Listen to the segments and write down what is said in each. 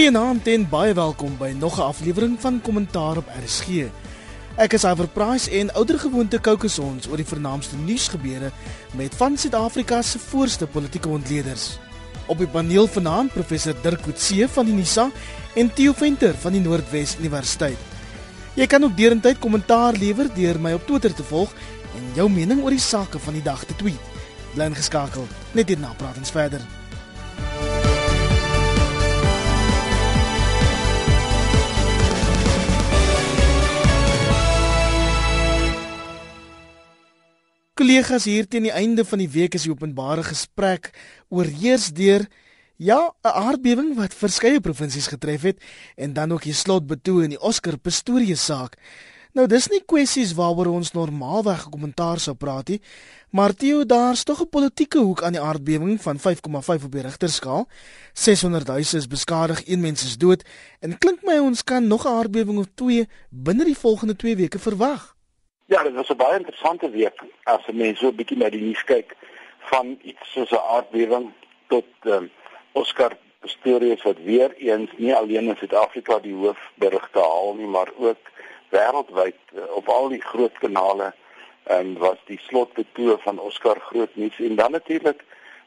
Goeienaand en baie welkom by nog 'n aflewering van Kommentaar op RSG. Ek is Iver Price en oudergewoonte kookus ons oor die vernaamste nuusgebeure met van Suid-Afrika se voorste politieke ontleeders. Op die paneel vanaand professor Dirk Coetzee van die NISA en Theo Venter van die Noordwes Universiteit. Jy kan ook derentyd kommentaar lewer deur my op Twitter te volg en jou mening oor die sake van die dag te tweet. Bly ingeskakel. Net hierna praat ons verder. Kollegas hier teen die einde van die week is die openbare gesprek oorheers deur ja, 'n aardbewing wat verskeie provinsies getref het en dan ook die slotbetoe in die Oscar Pistorius saak. Nou dis nie kwessies waaroor ons normaalweg kommentaar sou praat nie, maar Theo daar's tog 'n politieke hoek aan die aardbewing van 5,5 op die Rigterskaal. 600 huise is beskadig, een mens is dood en klink my ons kan nog 'n aardbewing of twee binne die volgende 2 weke verwag. Ja, dit was 'n baie interessante week as mense so 'n bietjie na die nuus kyk van iets soos 'n aardbewing tot um, Oscar Pistorius wat weer eens nie alleen in Suid-Afrika die hoofberigte haal nie, maar ook wêreldwyd uh, op al die groot kanale en um, was die slotbetoe van Oscar groot nuus en dan natuurlik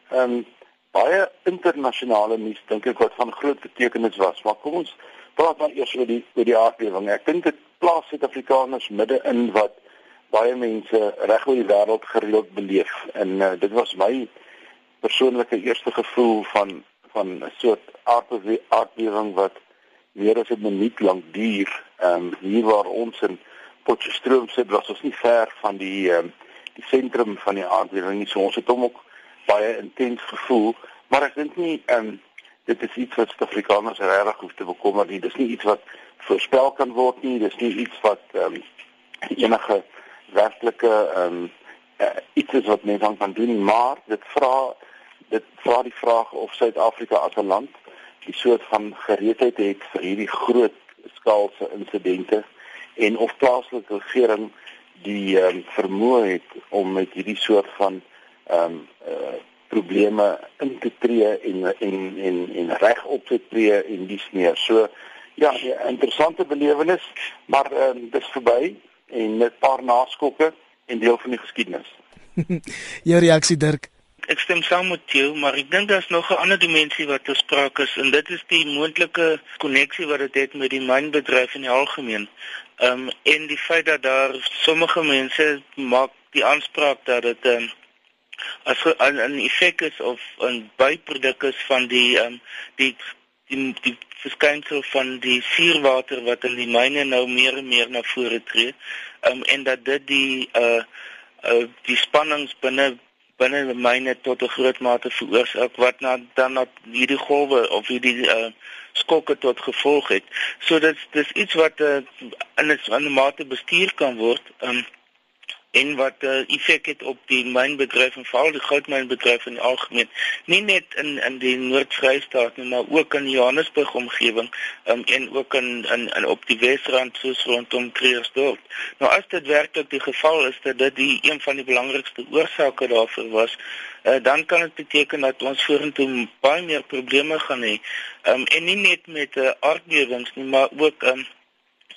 ehm um, baie internasionale nuus dink ek wat van groot betekenis was. Maar kom ons praat dan eers oor die oor die aardbewing. Ek dink dit plaas Suid-Afrikaners midde in wat baie mense reg oor die wêreld gereeld beleef en uh, dit was my persoonlike eerste gevoel van van 'n soort aardbewing wat meer as 'n minuut lank duur. Ehm um, hier waar ons in Potchefstroom sit, was ons nie ver van die ehm um, die sentrum van die aardbewing nie. So ons het hom ook baie intens gevoel, maar ek dink nie ehm um, dit is iets wat Suid-Afrikaners regtig hoef te bekommer nie. Dis nie iets wat voorspel kan word nie. Dis nie iets wat ehm um, enige werklike ehm um, uh, iets is wat mense kan doen maar dit vra dit vra die vraag of Suid-Afrika as 'n land die soort van gereedheid het vir hierdie groot skaalse insidente en of plaaslike regering die um, vermoë het om met hierdie soort van ehm um, uh, probleme in te tree en en en en reg op te tree en dis meer. So ja 'n interessante belewenis maar ehm um, dis verby en 'n paar naskokke en deel van die geskiedenis. Jou reaksie Dirk? Ek stem saam met jou, maar ek dink daar's nog 'n ander dimensie wat te sprake is en dit is die moontlike koneksie wat dit het, het met die mynbedryf in die algemeen. Ehm um, en die feit dat daar sommige mense maak die aanspraak dat dit ehm um, as 'n effek is of 'n byproduk is van die ehm um, die die die verskynsel van die suurwater wat in die myne nou meer en meer na vore tree. Um, en dat dit die uh uh die spannings binne binne die myne tot 'n groot mate veroorsaak wat na dan na hierdie golwe of hierdie uh skokke tot gevolg het. So dit dis iets wat uh, in 'n mate bestuur kan word. Um en wat uh, eh, effek het op die mynbedryf en veral die goudmynbedryf in die algemeen. Nie net in in die Noord-Vrystaat nie, maar ook in Johannesburg omgewing um, en ook in, in in op die Wesrand soos rondom Kreersdorp. Nou as dit werklik die geval is dat dit die een van die belangrikste oorsake daarvoor was, uh, dan kan dit beteken dat ons vorentoe baie meer probleme gaan hê. Um, en nie net met uh, aardbewings nie, maar ook um,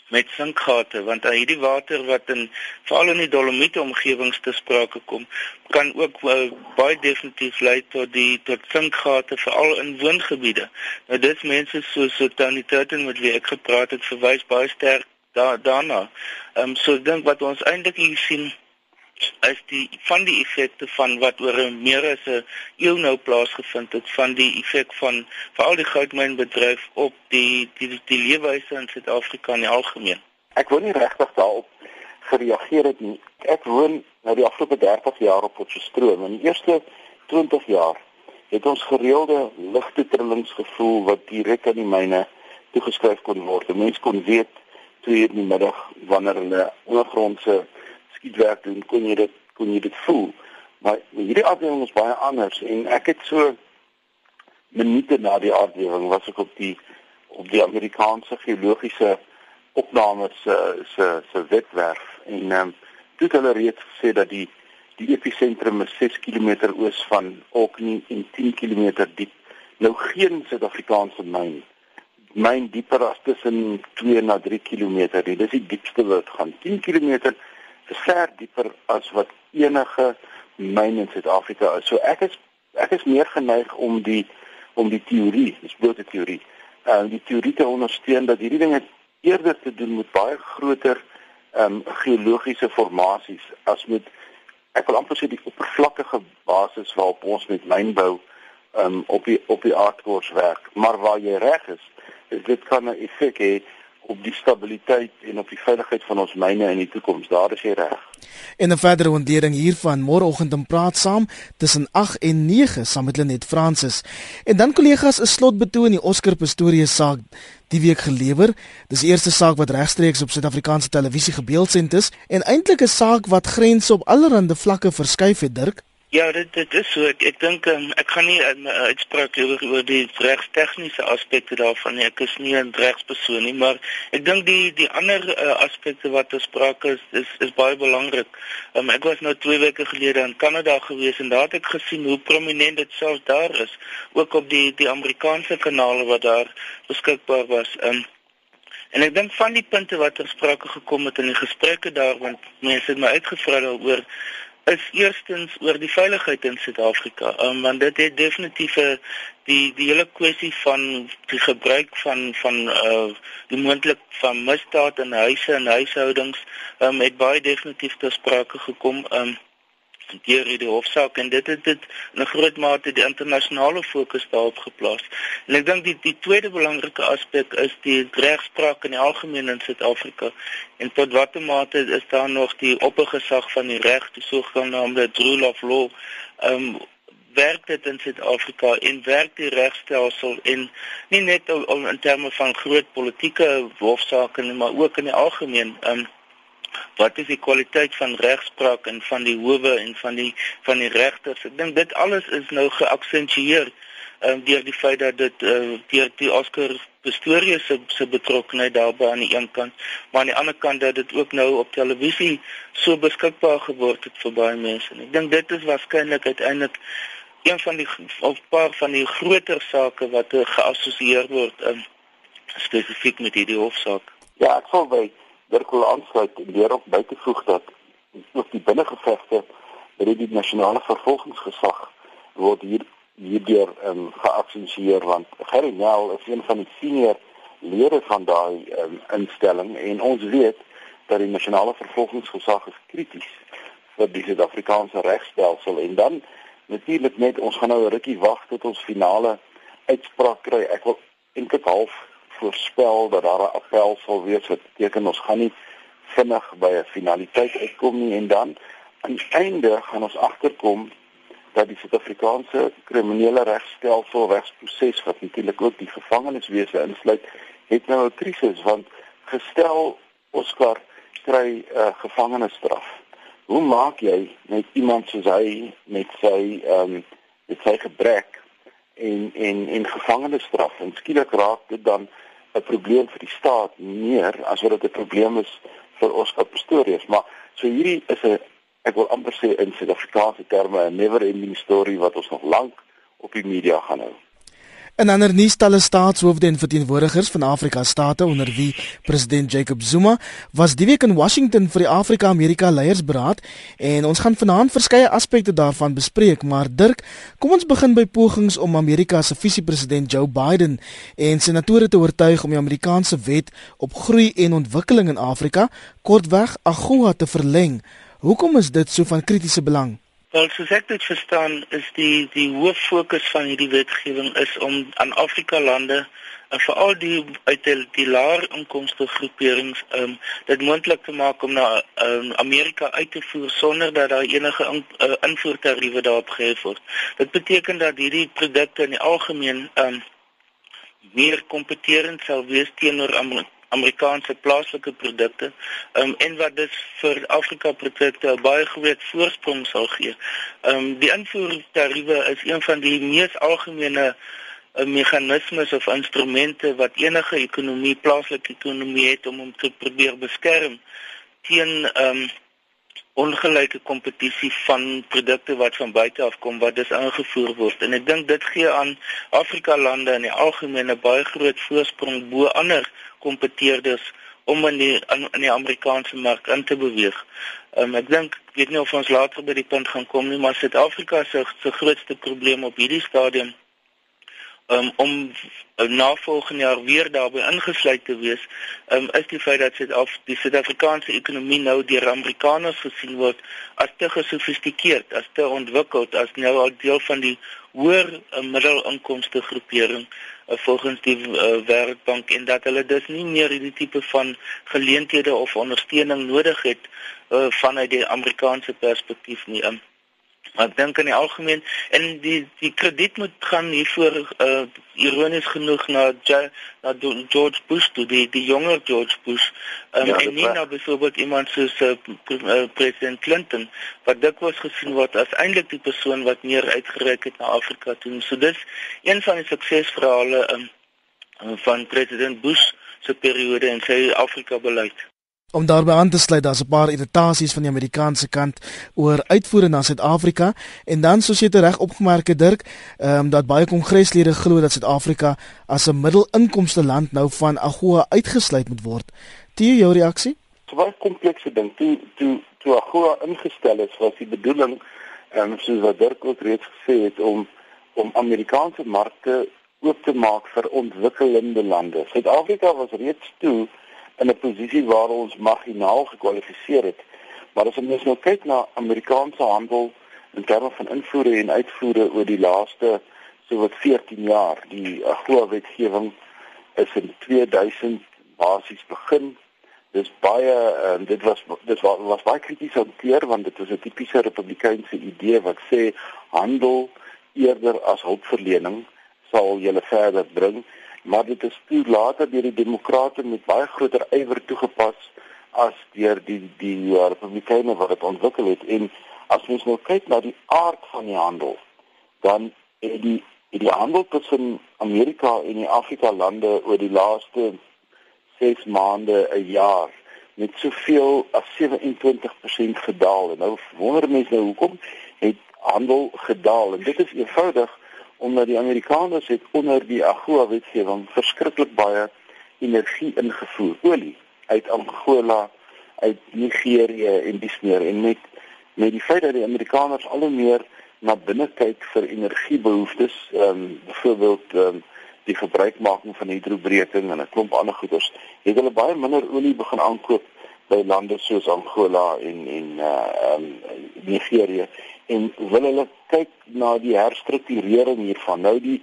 met sinkgate want uh, hierdie water wat in veral in die Dolomiete omgewings te sprake kom kan ook uh, baie definitief lei tot die tot sinkgate veral in woongebiede. Nou dis mense soos so Tony Turton met wie ek gepraat het verwys baie sterk da daarna. Ehm um, so dink wat ons eintlik hier sien is die van die effekte van wat oor meer as 'n eeu nou plaasgevind het van die effek van veral die goudmynbedryf op die die die, die leefwyse in Suid-Afrika in die algemeen. Ek wou nie regtig daarop gereageer het nie. Ek woon nou die afgelope 30 jaar op Potchefstroom en die eerste 20 jaar het ons gereelde ligte trillings gevoel wat direk aan die myne toegeskryf kon word. Mense kon weet toe in die middag wanneer hulle ondergrondse skietwerk doen, kon jy dit kon jy dit voel. Maar hierdie afdeling is baie anders en ek het so minute na die aardbewing was ek op die op die Amerikaanse geologiese opnames se se se webwerf en ehm um, dit hulle reeds gesê dat die die episentrum is 6 km oos van Orkney en 10 km diep. Nou geen Suid-Afrikaanse myn myn dieper as tussen 2 na 3 km. Dit is die diepste wat gaan 10 km ver dieper as wat enige myn in Suid-Afrika is. So ek is ek is meer geneig om die om die teorie, dis blote teorie, uh die teorie te ondersteun dat hierdie dinge eerder te doen met baie groter ehm um, geologiese formasies as met ek wil amper sê die oppervlakkige basis waarop ons met mynbou ehm um, op die op die aardkors werk. Maar waar jy reg is, is dit kan 'n effek hê op die stabiliteit en op die veiligheid van ons myne in die toekoms. Daar is jy reg. En 'n verdere ontleding hiervan môreoggend om praat saam tussen 8 en 9 saam met Lenet Francis. En dan kollegas 'n slotbetoon in die Oscar Pistorius saak die week gelewer. Dis die eerste saak wat regstreeks op Suid-Afrikaanse televisie gebeeldsend is en eintlik 'n saak wat grense op allerlei vlakke verskuif het, Dirk. Ja, dit dit is so. Ek ek dink um, ek gaan nie 'n uh, uitspraak oor oor die regstegniese aspekte daarvan nie. Ek is nie 'n regspersoon nie, maar ek dink die die ander uh, aspekte wat bespreek is is is baie belangrik. Um, ek was nou 2 weke gelede in Kanada gewees en daar het ek gesien hoe prominent dit selfs daar is, ook op die die Amerikaanse kanale wat daar beskikbaar was. Um, En ek dink van die punte wat ter sprake gekom het in die gesprekke daar want mense het my uitgevra daaroor is eerstens oor die veiligheid in Suid-Afrika. Um, want dit het definitief 'n uh, die die hele kwessie van die gebruik van van uh die moontlik van misdaad in huise en huishoudings um, het baie definitief ter sprake gekom. Um, deur die hofsaak en dit het dit in 'n groot mate die internasionale fokus daarop geplaas. En ek dink die die tweede belangrike aspek is die regspraak in die algemeen in Suid-Afrika. En tot watter mate is daar nog die oppergesag van die reg, die sogenaamde rule of law, ehm um, werk dit in Suid-Afrika en werk die regstelsel en nie net in terme van groot politieke hofsaake nie, maar ook in die algemeen. Ehm um, wat is die kwaliteit van regspraak en van die howe en van die van die regters. Ek dink dit alles is nou geaksentueer um, deur die feit dat dit uh, deur die Oscar Pistorius se se betrokkeheid daarbey aan die een kant, maar aan die ander kant dat dit ook nou op televisie so beskikbaar geword het vir baie mense. En ek dink dit is waarskynlik uiteindelik een van die of paar van die groter sake wat uh, geassosieer word um, spesifiek met hierdie hofsaak. Ja, ek sou weet Dirk wil aansluit en weer op by te voeg dat ook die binnengevegte by die nasionale vervolgingsgesag word hier hierdeur um, geaksensieer want Gerry Nel is een van die senior lede van daai um, instelling en ons weet dat die nasionale vervolgingsgesag is krities vir die Suid-Afrikaanse regstelsel. En dan natuurlik net ons gaan nou 'n rukkie wag tot ons finale uitspraak kry. Ek wil eintlik half voorspel dat daar 'n appel sal wees wat beteken ons gaan nie vinnig by 'n finaliteit uitkom nie en dan aan die einde gaan ons agterkom dat die Suid-Afrikaanse kriminele regstelsel regsproses wat natuurlik ook die gevangeniswese insluit, het nou 'n krisis want gestel Oscar kry 'n uh, gevangenisstraf. Hoe maak jy met iemand soos hy met sy ehm um, met sy gebrek en en en gevangenisstraf en skielik raak dit dan 'n probleem vir die staat meer as wat dit 'n probleem is vir Oscar Pistorius, maar so hierdie is 'n ek wil amper sê in Suid-Afrikaanse terme 'n never ending story wat ons nog lank op die media gaan hou. En ander nuustalle staatshoofde en verteenwoordigers van Afrika state onder wie president Jacob Zuma was die week in Washington vir die Afrika-Amerika Leiersberaad en ons gaan vanaand verskeie aspekte daarvan bespreek maar Dirk kom ons begin by pogings om Amerika se visiepresident Joe Biden en senatore te oortuig om die Amerikaanse wet op groei en ontwikkeling in Afrika kortweg AGOA te verleng. Hoekom is dit so van kritiese belang? Wel, soos ek dit verstaan, is die die hoof fokus van hierdie wetgewing is om aan Afrika lande veral die uit die, die laer inkomste groeperings um dit moontlik te maak om na um, Amerika uit te voer sonder dat daar enige in, uh, invoertariewe daarop gehef word. Dit beteken dat hierdie produkte in die algemeen um meer kompeterend sal wees teenoor Amerika Amerikaanse plaaslike produkte um, en wat dit vir Afrika produkte baie groot voorsprong sal gee. Ehm um, die invoertariewe is een van die mees algemene uh, meganismes of instrumente wat enige ekonomie, plaaslike ekonomie het om hom te probeer beskerm teen ehm um, ongelyke kompetisie van produkte wat van buite af kom wat dus ingevoer word en ek dink dit gee aan Afrika lande in die algemeen 'n baie groot voorsprong bo ander kompeteerders om in die in die Amerikaanse mark in te beweeg. Um, ek dink ek weet nie of ons later by die punt gaan kom nie, maar Suid-Afrika se se grootste probleem op hierdie stadium um, om uh, na volgende jaar weer daarbey ingesluit te wees, um, is die feit dat Suid-Afrika die Suid-Afrikaanse ekonomie nou deur Amerikaners gesien word as te gesofistikeerd, as te ontwikkeld, as nou al deel van die hoër uh, middelinkomste groepering uh, volgens die uh, Wêreldbank en dat hulle dus nie meer hierdie tipe van geleenthede of ondersteuning nodig het uh, vanuit die Amerikaanse perspektief nie. Um, Maar ek dink in die algemeen en die die krediet moet gaan hiervoor uh ironies genoeg na na George Bush toe die die jonger George Bush um, ja, en nie na byvoorbeeld iemand soos uh, president Clinton wat dikwels gesien word as eintlik die persoon wat meer uitgereik het na Afrika toe. So dis een van die suksesverhale um, van president Bush se periode in sy Afrika beleid. Om daarbey aan te sluit, daar's 'n paar irritasies van die Amerikaanse kant oor uitvoere na Suid-Afrika en dan soos jy reg opgemerk het Dirk, ehm um, dat baie kongreslede glo dat Suid-Afrika as 'n middelinkomste land nou van AGOA uitgesluit moet word. Toe jou reaksie? Dit was 'n komplekse ding. Toe toe toe AGOA ingestel is, was die bedoeling ehm um, soos wat Dirk ook reeds gesê het om om Amerikaanse markte oop te maak vir ontwikkelende lande. Suid-Afrika was reeds toe in 'n posisie waar ons marginaal gekwalifiseer het. Maar as ons nou kyk na Amerikaanse handel in terme van invoere en uitvoere oor die laaste so wat 14 jaar, die AGOA wetgewing is in 2000 basies begin. Dis baie en uh, dit was dit was, was baie krities hanteer want dit was 'n tipiese republikeinse idee wat sê handel eerder as hulpverlening sal julle verder bring maar dit is toe later deur die demokrate met baie groter ywer toegepas as deur die die uh, republikeine wat dit ontwikkel het. En as ons nou kyk na die aard van die handel dan het die het die handel tussen Amerika en die Afrika lande oor die laaste 6 maande 'n jaar met soveel as 27% gedaal. En nou wonder mense nou hoekom het handel gedaal? En dit is eenvoudig omdat die Amerikaners het onder die AGOA wetgewing verskriklik baie energie ingevoer, olie uit Angola, uit Nigerië en dis meer. En met met die feit dat die Amerikaners al hoe meer na binne kyk vir energiebehoeftes, ehm um, byvoorbeeld ehm um, die gebruikmaking van hidrobreking en 'n klomp ander goederes, het hulle baie minder olie begin aankoop by lande soos Angola en en uh ehm um, Nigerië en wil hulle kyk na die herstrukturering hiervan. Nou die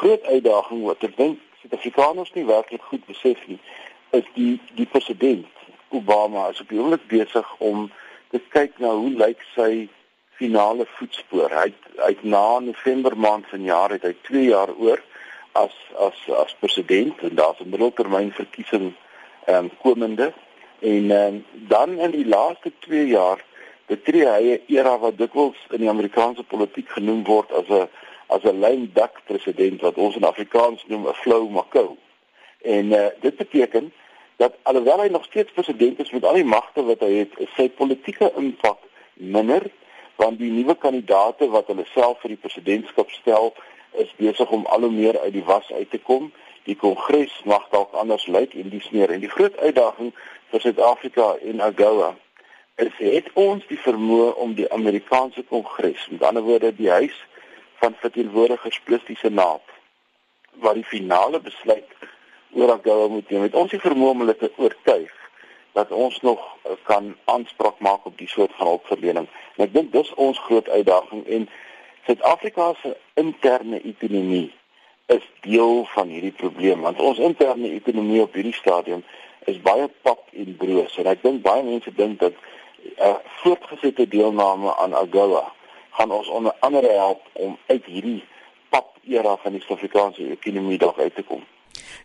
groot uitdaging wat ek dink Suid-Afrikaners nie werklik goed besef nie, is die die president Obama is op die oomblik besig om te kyk na hoe lyk sy finale voetspoor. Hy hy na November maand vanjaar het hy 2 jaar oor as as as president en daar's 'n middeltermyn verkiesing ehm um, komende en ehm um, dan in die laaste 2 jaar betree hy 'n era wat dikwels in die Amerikaanse politiek genoem word as 'n as 'n lame duck president wat ons in Afrikaans noem 'n flou makou. En uh, dit beteken dat alhoewel hy nog steeds president is met al die magte wat hy het, is sy politieke impak minder want die nuwe kandidaate wat hulle self vir die presidentskap stel is besig om al hoe meer uit die was uit te kom. Die kongres mag dalk anders lyk en dis meer en die groot uitdaging vir Suid-Afrika en AGOA is het ons die vermoë om die Amerikaanse Kongres, met ander woorde die huis van verteenwoordigers plus die Senaat waar die finale besluit oor AGOA moet neem, het ons die vermoë om hulle te oortuig dat ons nog eh, kan aanspraak maak op die soort van hulpverlening. En ek dink dis ons groot uitdaging en Suid-Afrika se interne ekonomie is deel van hierdie probleem want ons interne ekonomie op hierdie stadium is baie pap en broos en ek dink baie mense dink dat uh, voortgesette deelname aan AGOA gaan ons onder andere help om uit hierdie pap era van die Suid-Afrikaanse ekonomie dalk uit te kom.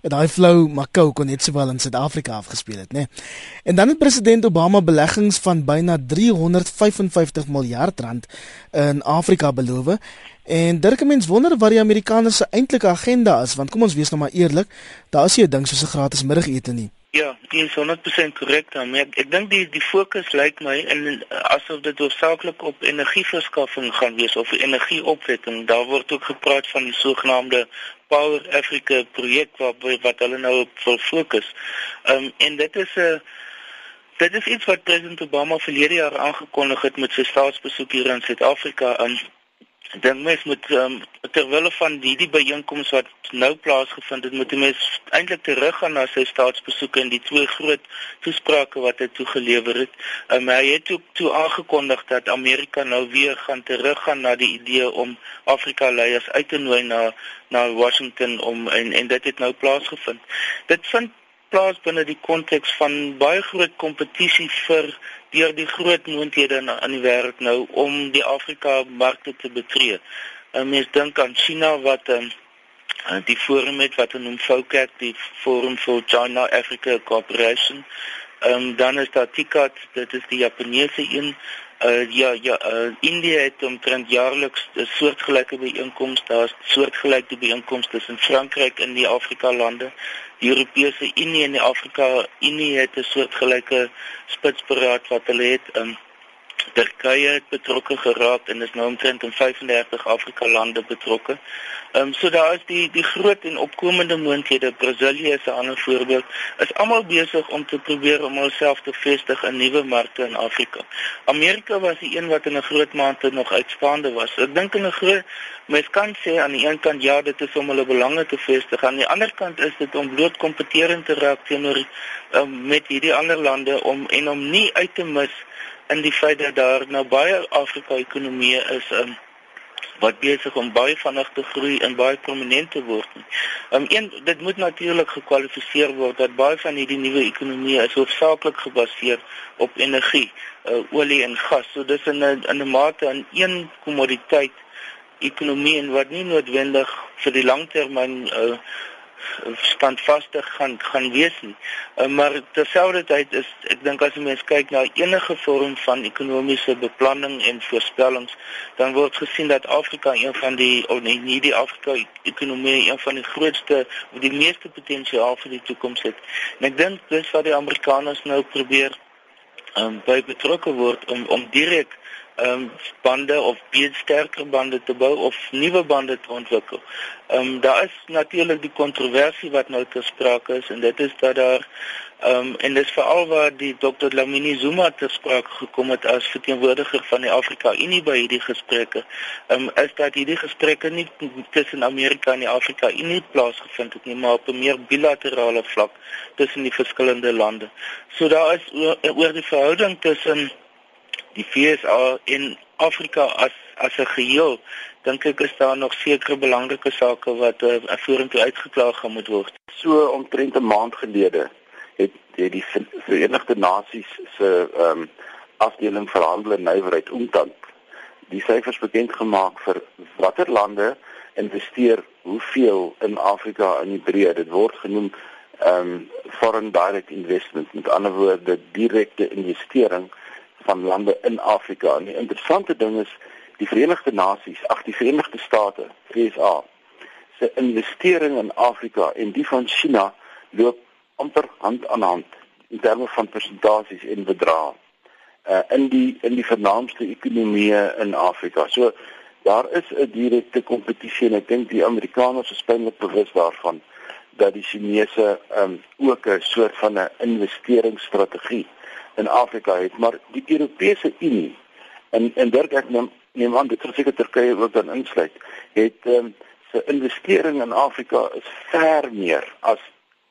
En daai flow Macau kon net sowel in Suid-Afrika afgespeel het, né? Nee. En dan het president Obama beleggings van byna 355 miljard rand in Afrika beloof. En Dirk mens wonder wat die Amerikaners se eintlike agenda is, want kom ons wees nou maar eerlik, daar is nie 'n ding soos 'n gratis middagete nie. Ja, dit is 100% korrek dan. Ek, ek dink die die fokus lyk my in asof dit hoofsaaklik op energieverskaffing gaan wees of energieopwekking. Daar word ook gepraat van die sogenaamde Power Africa projek wat wat hulle nou op wil fokus. Ehm um, en dit is 'n dit is iets wat president Obama verlede jaar aangekondig het met sy staatsbesoek hier in Suid-Afrika. Ek dink mens moet um, terwyl van hierdie byeenkoms wat nou plaasgevind het, moet mens eintlik teruggaan na sy staatsbesoeke en die twee groot toesprake wat hy toegelewer het. Um, hy het ook toe aangekondig dat Amerika nou weer gaan teruggaan na die idee om Afrika leiers uit te nooi na na Washington om en en dit het nou plaasgevind. Dit vind plaas binne die konteks van baie groot kompetisie vir deur die groot moonthede in aan die wêreld nou om die Afrika markte te betree. En mens dink aan China wat um, die forum het wat noem FOCAC, die Forum for China Africa Cooperation. Ehm um, dan is daar TICAD, dit is die Japaneese een. Uh ja ja, uh, India het omtrent jaarliks 'n soortgelyke byeenkoms, daar's soortgelyke byeenkomste tussen Frankryk en die Afrika lande. Die Europese Unie en die Afrika Unie het 'n soortgelyke spitsberaad wat hulle het. Um, Turkye het betrokke geraak en is nou omtrent in 35 Afrika lande betrokke. Ehm um, so daar is die die groot en opkomende moontlikhede. Brasilië is 'n ander voorbeeld. Is almal besig om te probeer om hulself te vestig in nuwe markte in Afrika. Amerika was die een wat in 'n groot mate nog uitstaande was. Ek dink in 'n groot mens kan sê aan die een kant ja, dit is om hulle belange te vestig. Aan die ander kant is dit om bloot kompeterend te raak teenoor um, met hierdie ander lande om en om nie uit te mis in die feit dat daar nou baie Afrika ekonomieë is um, wat besig om baie vinnig te groei en baie prominent te word. Um, een dit moet natuurlik gekwalifiseer word dat baie van hierdie nuwe ekonomieë is hoofsaaklik gebaseer op energie, uh, olie en gas. So dis in 'n in 'n mate aan een kommoditeit ekonomie en wat nie noodwendig vir die langtermyn uh, standvastig gaan gaan wees nie. Uh, maar terselfdertyd is ek dink as 'n mens kyk na enige vorm van ekonomiese beplanning en voorspellings, dan word gesien dat Afrika een van die of nee, nie die Afrika ekonomie een van die grootste of die meeste potensiaal vir die toekoms het. En ek dink dis wat die Amerikaners nou probeer um, by betrokke word om om direk ehm um, bande of baie sterker bande te bou of nuwe bande te ontwikkel. Ehm um, daar is natuurlik die kontroversie wat nou ter sprake is en dit is dat daar ehm um, en dis veral waar die Dr. Lamini Zuma ter sprake gekom het as verteenwoordiger van die Afrika Unie by hierdie gesprekke. Ehm um, is dat hierdie gesprekke nie tussen Amerika en die Afrika Unie plaasgevind het nie, maar op 'n meer bilaterale vlak tussen die verskillende lande. So daar is oor, oor die verhouding tussen die FSA en Afrika as as 'n geheel dink ek is daar nog sekere belangrike sake wat uh, vorentoe uitgeklaar gaan moet word. So omtrent 'n maand gelede het, het die Verenigde Nasies se ehm um, afdeling vir handel en nywerheid UNCTAD die syfers bekend gemaak vir watter lande investeer hoeveel in Afrika in die breë. Dit word genoem ehm um, foreign direct investment met ander woorde direkte investering van lande in Afrika. En die interessante ding is die Verenigde Nasies, ag die Verenigde State, FSA, se investering in Afrika en die van China loop amper hand aan hand in terme van persentasies en bedrae uh in die in die vernaamste ekonomieë in Afrika. So daar is 'n direkte kompetisie en ek dink die Amerikaners is pynlik bewus daarvan dat die Chinese um ook 'n soort van 'n investeringsstrategie in Afrika het, maar die Europese Unie en en Dirk ek neem neem aan dit verseker Turkye ook dan insluit, het ehm um, se investering in Afrika is ver meer as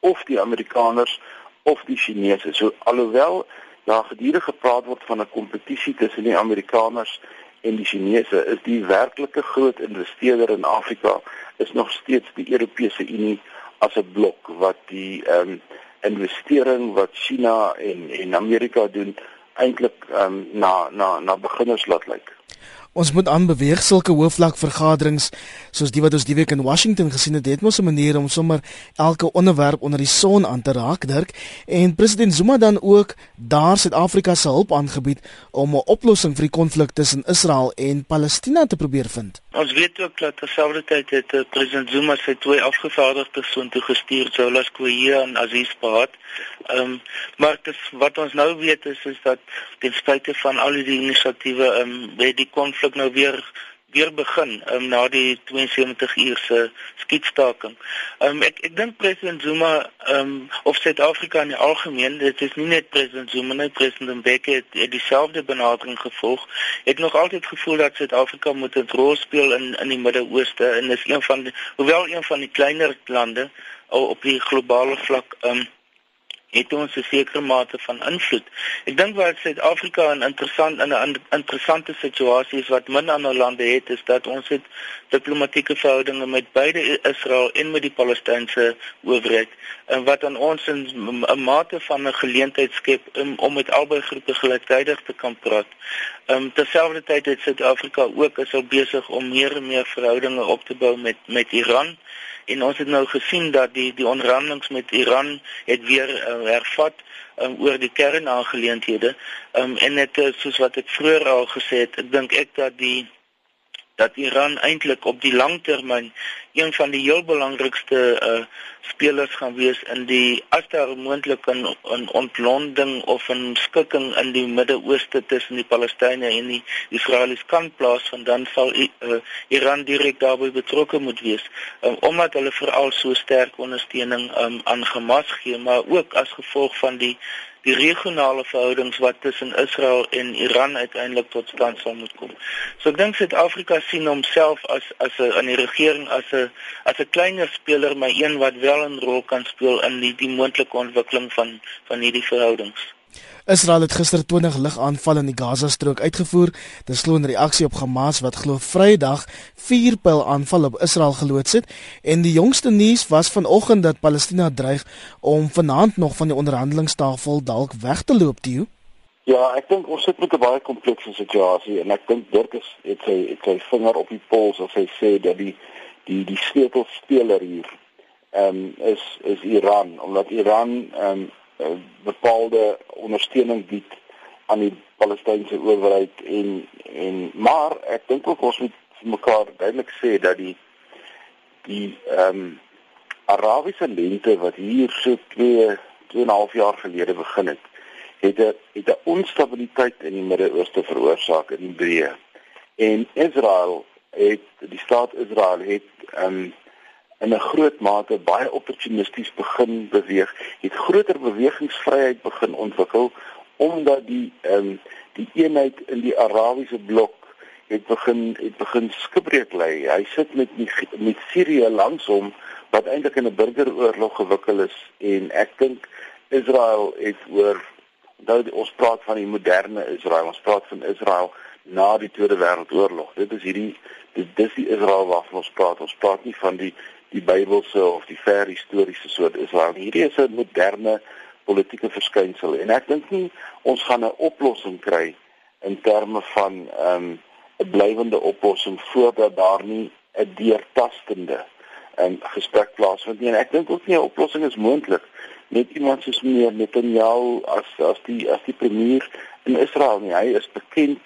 of die Amerikaners of die Chinese. So alhoewel daar gedurig gepraat word van 'n kompetisie tussen die Amerikaners en die Chinese, is die werklike groot investeerder in Afrika is nog steeds die Europese Unie as 'n blok wat die ehm um, investering wat China en en Amerika doen eintlik um, na na na beginners laat lyk. Ons moet aanbeweeg sulke hoofvlak vergaderings soos die wat ons die week in Washington gesien het, het mos 'n manier om sommer elke onderwerp onder die son aan te raak, Dirk. En president Zuma dan ook daar Suid-Afrika se hulp aangebied om 'n oplossing vir die konflik tussen Israel en Palestina te probeer vind. Ons weet ook dat terselfdertyd het uh, president Zuma sy twee afgevaardigdes so intoe gestuur, Zolas Kouye en Aziz Bahat. Ehm um, maar dis wat ons nou weet is is dat ten spyte van al die inisiatiewe ehm um, by die konflik konflik nou weer weer begin um, na die 72 uur se skietstaking. Um, ek ek dink president Zuma um, of Suid-Afrika in die algemeen, dit is nie net president Zuma nie, president Mbeki het, het dieselfde benadering gevolg. Ek nog altyd gevoel dat Suid-Afrika moet 'n rol speel in in die Midde-Ooste en is een van die hoewel een van die kleiner lande op die globale vlak um, het ons 'n sekere mate van invloed. Ek dink wat Suid-Afrika 'n interessant in 'n interessante situasie is wat min ander lande het is dat ons het diplomatieke verhoudinge met beide Israel en met die Palestynse owerheid en wat aan ons 'n mate van 'n geleentheid skep om om met albei groepe gelyktydig te kan praat. Ehm um, terselfdertyd het Suid-Afrika ook is al besig om meer en meer verhoudinge op te bou met met Iran en ons het nou gesien dat die die onderhandelinge met Iran het weer uh, hervat um, oor die kernaangeleenthede. Um, en dit is soos wat ek vroeër al gesê het ek dink ek dat die dat Iran eintlik op die lang termyn een van die heel belangrikste uh, spelers gaan wees in die as daar moontlik 'n ontlonding of 'n skikking in die Midde-Ooste tussen die Palestynë en die Israelies kan plaasvind dan sal uh, Iran direk daarbey betrokke moet wees um, omdat hulle veral so sterk ondersteuning um, aan Hamas gee maar ook as gevolg van die die regionale verhoudings wat tussen Israel en Iran uiteindelik tot stand sal moet kom. So ek dink Suid-Afrika sien homself as as 'n in die regering as 'n as 'n kleiner speler, maar een wat wel 'n rol kan speel in die die moontlike ontwikkeling van van hierdie verhoudings. Israel het gister 20 ligaanvalle in die Gaza-strook uitgevoer. Dit slo 'n reaksie op Hamas wat glo Vrydag vier pyl aanval op Israel geloods het en die jongste nuus was vanoggend dat Palestina dreig om vanaand nog van die onderhandelingstafel dalk weg te loop, Tio. Ja, ek dink ons sit met 'n baie komplekse situasie en ek dink Dirk is het sy het sy vinger op die pols as hy sê dat die die die sleutelspeler hier ehm um, is is Iran omdat Iran ehm um, uh, bepaalde ondersteuning bied aan die Palestynse owerheid en en maar ek dink ook ons moet mekaar duidelik sê dat die die ehm um, Arabiese lente wat hier so 2 2,5 jaar gelede begin het het 'n het 'n onstabiliteit in die Midde-Ooste veroorsaak in die breë. En Israel het die staat Israel het ehm um, in 'n groot mate baie opportunisties begin beweeg, het groter bewegingsvryheid begin ontwikkel omdat die ehm um, die eenheid in die Arabiese blok het begin het begin skibreek lê. Hy sit met met Sirië langs hom wat eintlik in 'n burgeroorlog gewikkel is en ek dink Israel het oor nou ons praat van die moderne Israel, ons praat van Israel na die Tweede Wêreldoorlog. Dit is hierdie dit dis die Israel waarvan ons praat. Ons praat nie van die die Bybelse of die ver historiese soort Israel. Hierdie is 'n moderne politieke verskynsel en ek dink nie ons gaan 'n oplossing kry in terme van ehm, 'n um, blywende oplossing voordat daar nie 'n deurtastende en um, gesprek plaasvind nie. En ek dink ook nie 'n oplossing is moontlik met iemand soos meneer Netanyahu as as die as die premier in Israel nie. Hy is bekend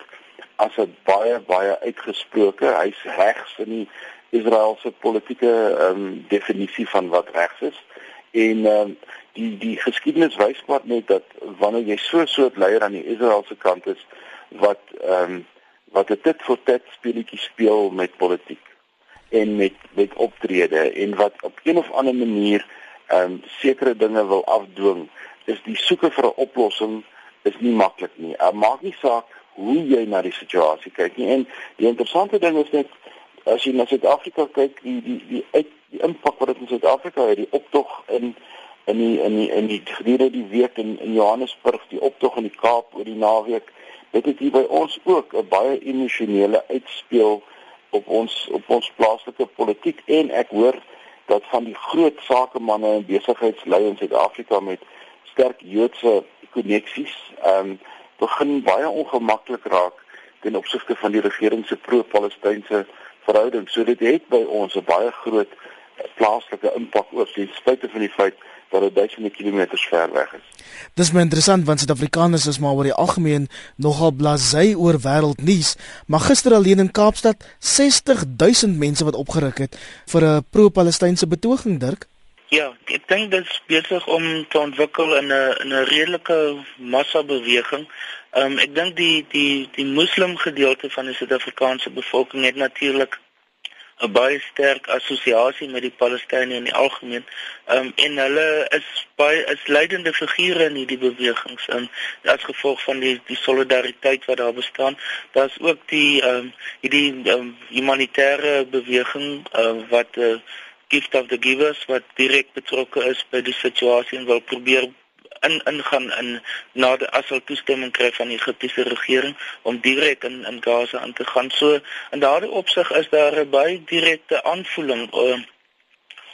as 'n baie baie uitgesproke, hy's regs in die Israeliese politieke ehm um, definisie van wat regs is. En ehm um, die die geskiedenis wys maar net dat wanneer jy so 'n soort leier aan die Israeliese kant is wat ehm um, wat dit vir dit speletjie speel met politiek en met met optrede en wat op een of ander manier ehm um, sekere dinge wil afdwing, is die soeke vir 'n oplossing is nie maklik nie. Uh, maak nie saak hoe jy na die situasie kyk nie. En die interessante ding is net as jy na Suid-Afrika kyk, die die die uit die impak wat dit in Suid-Afrika het, die optog in in die in die in die gedurende die week in in Johannesburg, die optog in die Kaap oor die naweek, dit het hier by ons ook 'n baie emosionele uitspeel op ons op ons plaaslike politiek. En ek hoor dat van die groot sakemanne en besigheidsleiers in Suid-Afrika met sterk Joodse koneksies, ehm um, begin baie ongemaklik raak ten opsigte van die regering se pro-Palestynse verhouding. So dit het by ons 'n baie groot plaaslike impak ook ten spyte van die feit dat dit duisende kilometers ver weg is. Dis my interessant want Suid-Afrikaners is maar oor die algemeen nogal blasé oor wêreldnuus, maar gister alleen in Kaapstad 60000 mense wat opgeruk het vir 'n pro-Palestynse betoging, Dirk. Ja, ek dink dit is besig om te ontwikkel in 'n in 'n redelike massa beweging. Ehm um, ek dink die die die moslim gedeelte van die Suid-Afrikaanse bevolking het natuurlik 'n baie sterk assosiasie met die Palestynë in die algemeen. Ehm um, en hulle is baie is leidende figure in hierdie bewegings en as gevolg van die die solidariteit wat daar bestaan. Daar's ook die ehm um, hierdie um, humanitêre beweging uh, wat uh, Gift of the Givers wat direk betrokke is by die situasie en wil probeer in ingaan in na die asal toestemming kry van die Egiptiese regering om direk in in Gaza aan te gaan. So in daardie opsig is daar 'n baie direkte aanvoeling uh,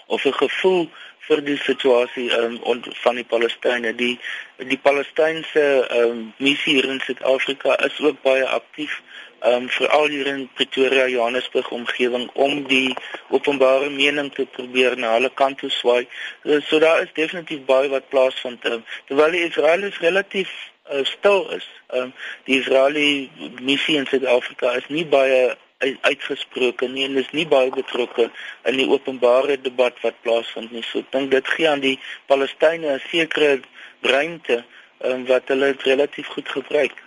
of 'n gevoel vir die situasie um, van die Palestynë. Die die Palestynse um, missie hier in Suid-Afrika is ook baie aktief um veral hier in Pretoria Johannesburg omgewing om die openbare mening te probeer na hulle kant toe swaai. So, so daar is definitief baie wat plaasvind. Um, terwyl die Israelies relatief uh, stil is. Um die Israeliese missie in Suid-Afrika is nie baie uitgesproke nie en is nie baie betrokke in die openbare debat wat plaasvind nie. So ek dink dit gee aan die Palestynë 'n sekere ruimte um, wat hulle relatief goed gebruik.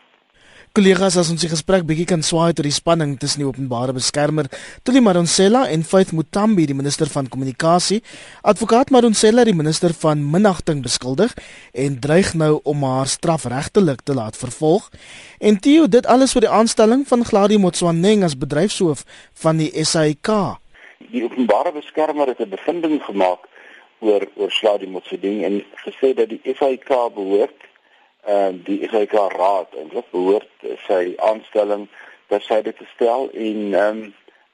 Kollegas, as ons die gesprek bietjie kan swaai tot die spanning tussen die openbare beskermer Tuli Madonsela en Faith Mutambi, die minister van kommunikasie, advokaat Madonsela die minister van minagting beskuldig en dreig nou om haar straf regtelik te laat vervolg. En Tio, dit alles vir die aanstelling van Gladie Motswaneng as bedryfshoof van die SAIK. Die openbare beskermer het 'n bevinding gemaak oor oor Gladie Motswaneng en gesê dat die SAIK behoort uh, die IGK raad en wat behoort sy aanstelling dat sy dit stel en um,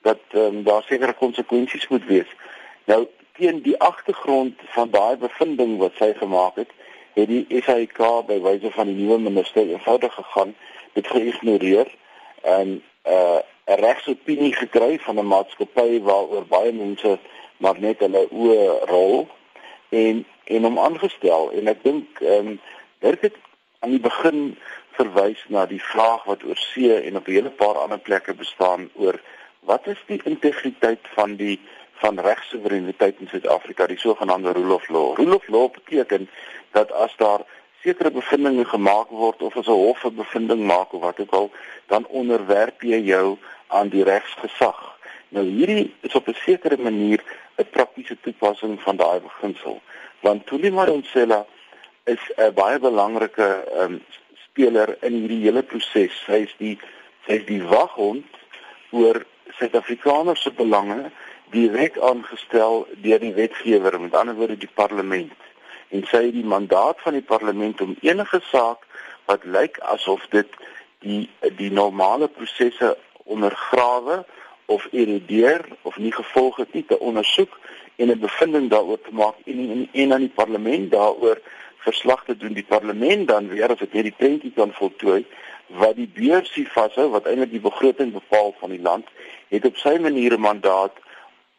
dat um, daar sekere konsekwensies moet wees. Nou teen die agtergrond van daai bevinding wat sy gemaak het, het die IGK by wyse van die nuwe minister eenvoudig gegaan, dit geïgnoreer en uh, 'n regsopinie gekry van 'n maatskappy waaroor baie mense maar net hulle oë rol en en hom aangestel en ek dink ehm um, dit aan die begin verwys na die vraag wat oor see en op 'n hele paar ander plekke bestaan oor wat is die integriteit van die van regsoevereiniteit in Suid-Afrika, die sogenaamde rule of law. Rule of law beteken dat as daar sekere bevindinge gemaak word of as 'n hof 'n bevinding maak of wat ook al, dan onderwerp jy jou aan die regsgesag. Nou hierdie is op 'n sekere manier 'n praktiese toepassing van daai beginsel. Want Tuli Madonsela is 'n baie belangrike um, speler in hierdie hele proses. Sy is die sy is die waghond oor Suid-Afrikaners se belange direk aangestel deur die wetgewer, met ander woorde die parlement. En sy het die mandaat van die parlement om enige saak wat lyk asof dit die die normale prosesse ondergrawe of erodeer of nie gevolg het nie te ondersoek en 'n bevinding daaroor te maak en en, en aan die parlement daaroor verslag te doen die parlement dan weer as dit hierdie prentjie kan voltooi wat die beursie vashou wat eintlik die begroting bepaal van die land het op sy manier 'n mandaat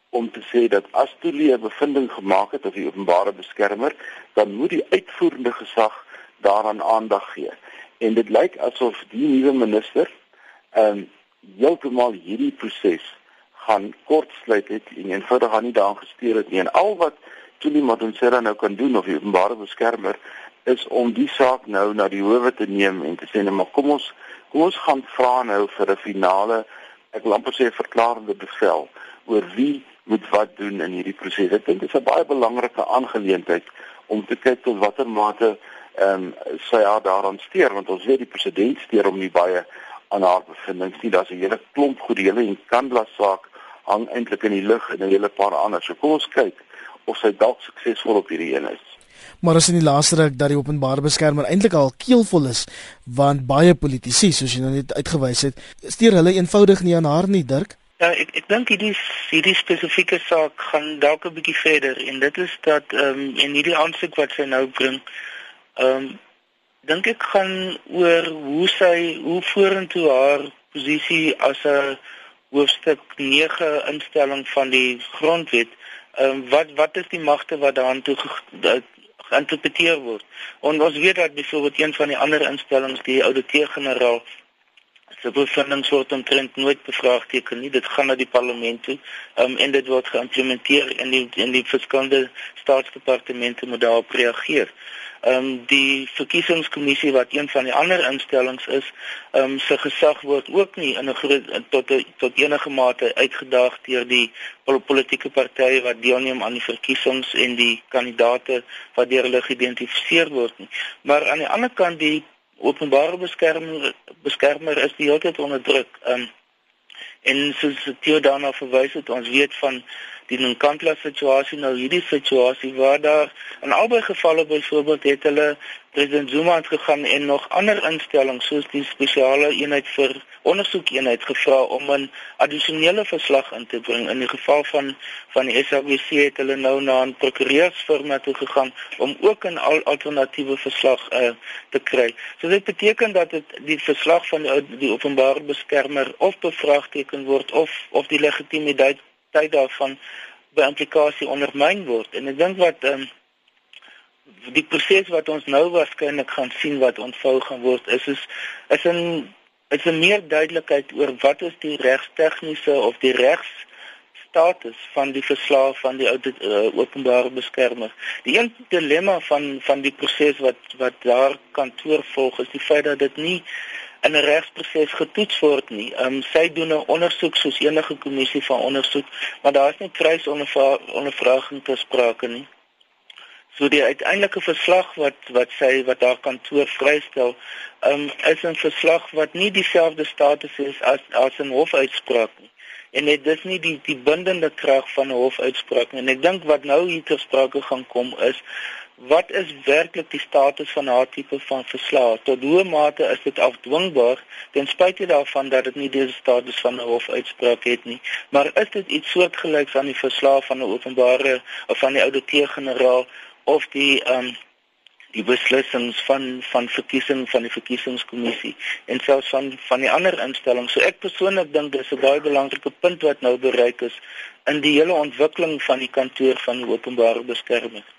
om te sê dat as toelie 'n bevinding gemaak het of die openbare beskermer dan moet die uitvoerende gesag daaraan aandag gee. En dit lyk asof die nuwe minister ehm um, heeltemal hierdie proses gaan kortsluit het en eenvoudig aan nie daaraan gesteer het nie. En al wat Tuli Madonsela nou kan doen of die openbare beskermer is om die saak nou na die howe te neem en te sê net maar kom ons kom ons gaan vra nou vir 'n finale ek wil amper sê verklarende bevel oor wie moet wat doen in hierdie proses. Ek dink dit is 'n baie belangrike aangeleentheid om te kyk tot watter mate ehm um, sy haar daaraan steur want ons weet die president steur hom nie baie aan haar bevindings nie. Daar's 'n hele klomp goeie hele en Kandla saak hang eintlik in die lug en 'n hele paar ander. So kom ons kyk of sy dalk suksesvol op hierdie een is. Maar as in die laaste ruk dat die openbare beskermer eintlik al keelvol is want baie politici soos jy nou net uitgewys het, steur hulle eenvoudig nie aan haar nie, Dirk. Ja, ek ek dink hierdie hierdie spesifieke saak gaan dalk 'n bietjie verder en dit is dat ehm um, en hierdie aansoek wat sy nou bring, ehm um, dink ek gaan oor hoe sy hoe vorentoe haar posisie as 'n hoofstuk 9 instelling van die grondwet. Ehm um, wat wat is die magte wat daaraan toe geïnterpreteer word? En ons weet dat byvoorbeeld een van die ander instellings, die ouditeur-generaal se bevindings word omtrent nooit bevraagteken nie. Dit gaan na die parlement toe. Ehm um, en dit word geïmplementeer in die in die verskillende staatsdepartemente moet daarop reageer. Ehm um, die verkiesingskommissie wat een van die ander instellings is, ehm um, se gesag word ook nie in 'n groot tot a, tot enige mate uitgedaag deur die politieke partye wat deelneem aan die verkiesings en die kandidate wat deur hulle geïdentifiseer word nie. Maar aan die ander kant die openbare beskermer beskermer is die hele tyd onder druk. Ehm um, en soos Theo daarna verwys het, ons weet van die Nkandla situasie nou hierdie situasie waar daar in albei gevalle byvoorbeeld het hulle president Zuma het gegaan en nog ander instellings soos die spesiale eenheid vir ondersoek eenheid gevra om 'n addisionele verslag in te bring in die geval van van die SABC het hulle nou na 'n prokureursfirma toe gegaan om ook 'n al alternatiewe verslag uh, te kry. So dit beteken dat dit die verslag van die, die openbare beskermer of bevraagteken word of of die legitimiteit tyd daarvan by implikasie ondermyn word en ek dink wat ehm um, die proses wat ons nou waarskynlik gaan sien wat ontvou gaan word is is is 'n is 'n meer duidelikheid oor wat is die regstegniese of die regs status van die verslag van die oud uh, openbare beskermer. Die een dilemma van van die proses wat wat daar kantoor volg is die feit dat dit nie in 'n regsproses getoets word nie. Ehm um, sy doen 'n ondersoek soos enige kommissie van ondersoek, maar daar is nie kruisondervraging te sprake nie. So die uiteindelike verslag wat wat sy wat haar kantoor vrystel, ehm um, is 'n verslag wat nie dieselfde status het as as 'n hofuitspraak nie. En dit is nie die die bindende krag van 'n hofuitspraak nie. En ek dink wat nou hier ter sprake gaan kom is wat is werklik die status van haar tipe van verslag? Tot hoe mate is dit afdwingbaar ten spyte daarvan dat dit nie die status van 'n hofuitspraak het nie? Maar is dit iets soortgelyks aan die verslag van 'n openbare of van die ouditeur-generaal of die um, die beslissings van van verkiesing van die verkiesingskommissie en selfs van van die ander instellings. So ek persoonlik dink dis 'n baie belangrike punt wat nou bereik is in die hele ontwikkeling van die kantoor van die openbare beskermer.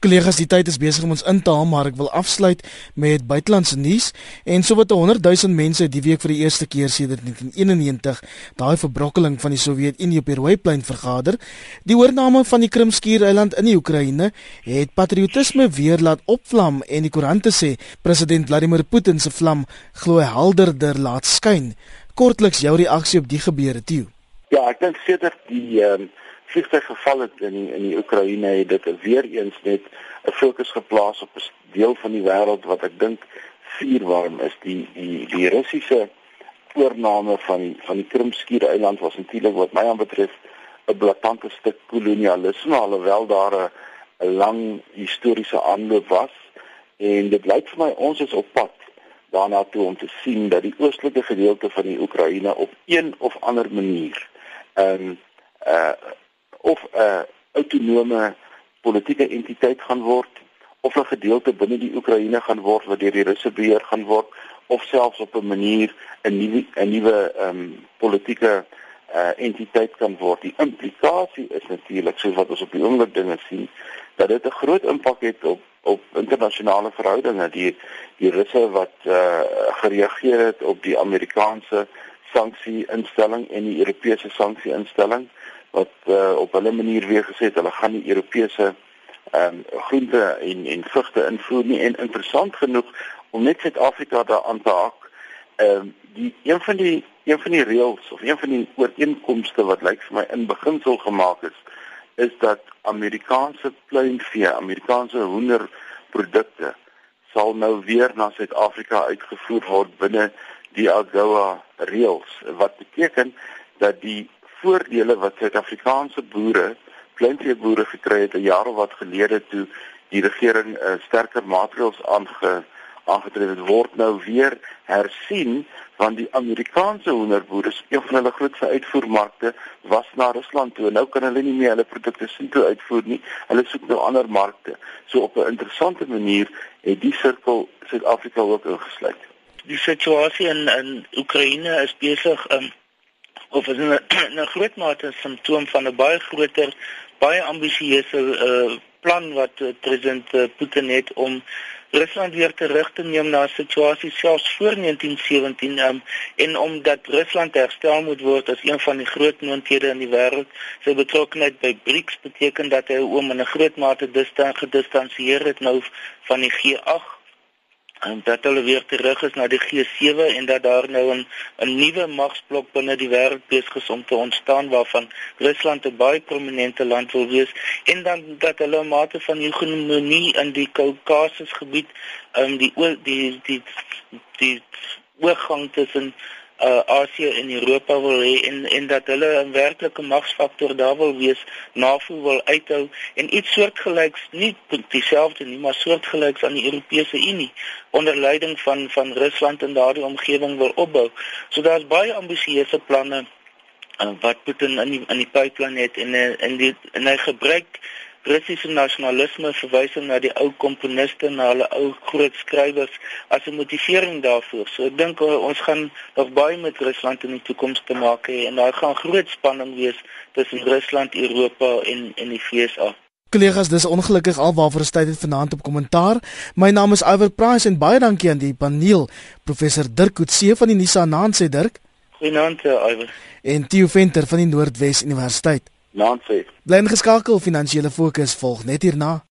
Kollegas, die tyd is besig om ons in te haal, maar ek wil afsluit met buitelandse nuus. En sowat 100 000 mense het die week vir die eerste keer sedert 1991 daai verbrokkeling van die Sowjetunie op die Rooiplein vergader. Die oorneem van die Krimskiereiland in die Oekraïne het patriotisme weer laat opvlam en die koerante sê president Vladimir Putin se vlam glo helderder laat skyn. Kortliks jou reaksie op die gebeure, Tieu. Ja, ek dink sedert die um vliegtuig geval het in in die Oekraïne het dit weer eens net 'n fokus geplaas op 'n deel van die wêreld wat ek dink vuurwarm is. Die die die Russiese oorneem van van die Krimskiereiland was natuurlik wat my aanbetref 'n blaatante stuk kolonialisme alhoewel daar 'n lang historiese aanloop was. En dit lyk vir my ons is op pad daarna toe om te sien dat die oostelike gedeelte van die Oekraïne op een of ander manier 'n um, uh of 'n autonome politieke entiteit gaan word of 'n gedeelte binne die Oekraïne gaan word wat deur die Russe beheer gaan word of selfs op 'n manier 'n nuwe 'n nuwe ehm um, politieke uh, entiteit kan word. Die implikasie is natuurlik soos wat ons op die oomblik dinge sien dat dit 'n groot impak het op op internasionale verhoudinge. Die die Russe wat uh, gereageer het op die Amerikaanse sanksie instelling en die Europese sanksie instelling wat uh, op hulle manier weer gesê het hulle gaan die Europese ehm um, groente en en vrugte invoer nie. En interessant genoeg om net Suid-Afrika daaraan te haak ehm um, die een van die een van die reëls of een van die ooreenkomste wat lyk vir my in beginsel gemaak is is dat Amerikaanse pluimvee, Amerikaanse hoenderprodukte sal nou weer na Suid-Afrika uitgevoer word binne die AGOA reëls. Wat beteken dat die voordele wat Suid-Afrikaanse boere, kleinveeboere gekry het 'n jaar of wat gelede toe die regering 'n uh, sterker maatreëls aange aangetref het word nou weer hersien want die Amerikaanse hoenderboere, een van hulle grootste uitvoermarkte, was na Rusland toe. Nou kan hulle nie meer hulle produkte sien toe uitvoer nie. Hulle soek nou ander markte. So op 'n interessante manier het die sirkel Suid-Afrika ook ingesluit. Die situasie in in Oekraïne is besig um, of is 'n 'n groot mate 'n simptoom van 'n baie groter, baie ambisieuse uh, plan wat uh, president uh, Putin het om Rusland weer terug te neem na 'n situasie selfs voor 1917 um, en omdat Rusland herstel moet word as een van die groot moondhede in die wêreld. Sy betrokkeheid by BRICS beteken dat hy oom in 'n groot mate distan gedistansieer het nou van die G8 en dat hulle weer terug is na die G7 en dat daar nou 'n 'n nuwe magsblok binne die wêreld besig is om te ontstaan waarvan Rusland 'n baie prominente land wil wees. En dan dat hulle 'n mate van hegemonie in die Kaukasus gebied um, die die die die die oorgang tussen uh, Asië en Europa wil hê en en dat hulle 'n werklike magsfaktor daar wil wees, NAVO wil uithou en iets soortgelyks, nie dieselfde nie, maar soortgelyks aan die Europese Unie onder leiding van van Rusland en daardie omgewing wil opbou. So daar's baie ambisieuse planne uh, wat Putin in die, in die pipeline het en en die en hy gebruik Russiese nasionalisme verwysing na die ou komponiste na hulle ou groot skrywers as 'n motivering daarvoor. So ek dink uh, ons gaan nog baie met Rusland in die toekoms te maak hê en daar gaan groot spanning wees tussen Rusland, Europa en en die VSA. Kollegas, dis ongelukkig alwaarvoor ons tyd het vanaand op kommentaar. My naam is Iver Price en baie dankie aan die paneel, professor Dirk Coetzee van die Nisa Naand sê Dirk. Goeienaand, Iver. En Theo Venter van die Noordwes Universiteit. Nancy. Bly ingeskakel, finansiële fokus volg net hierna.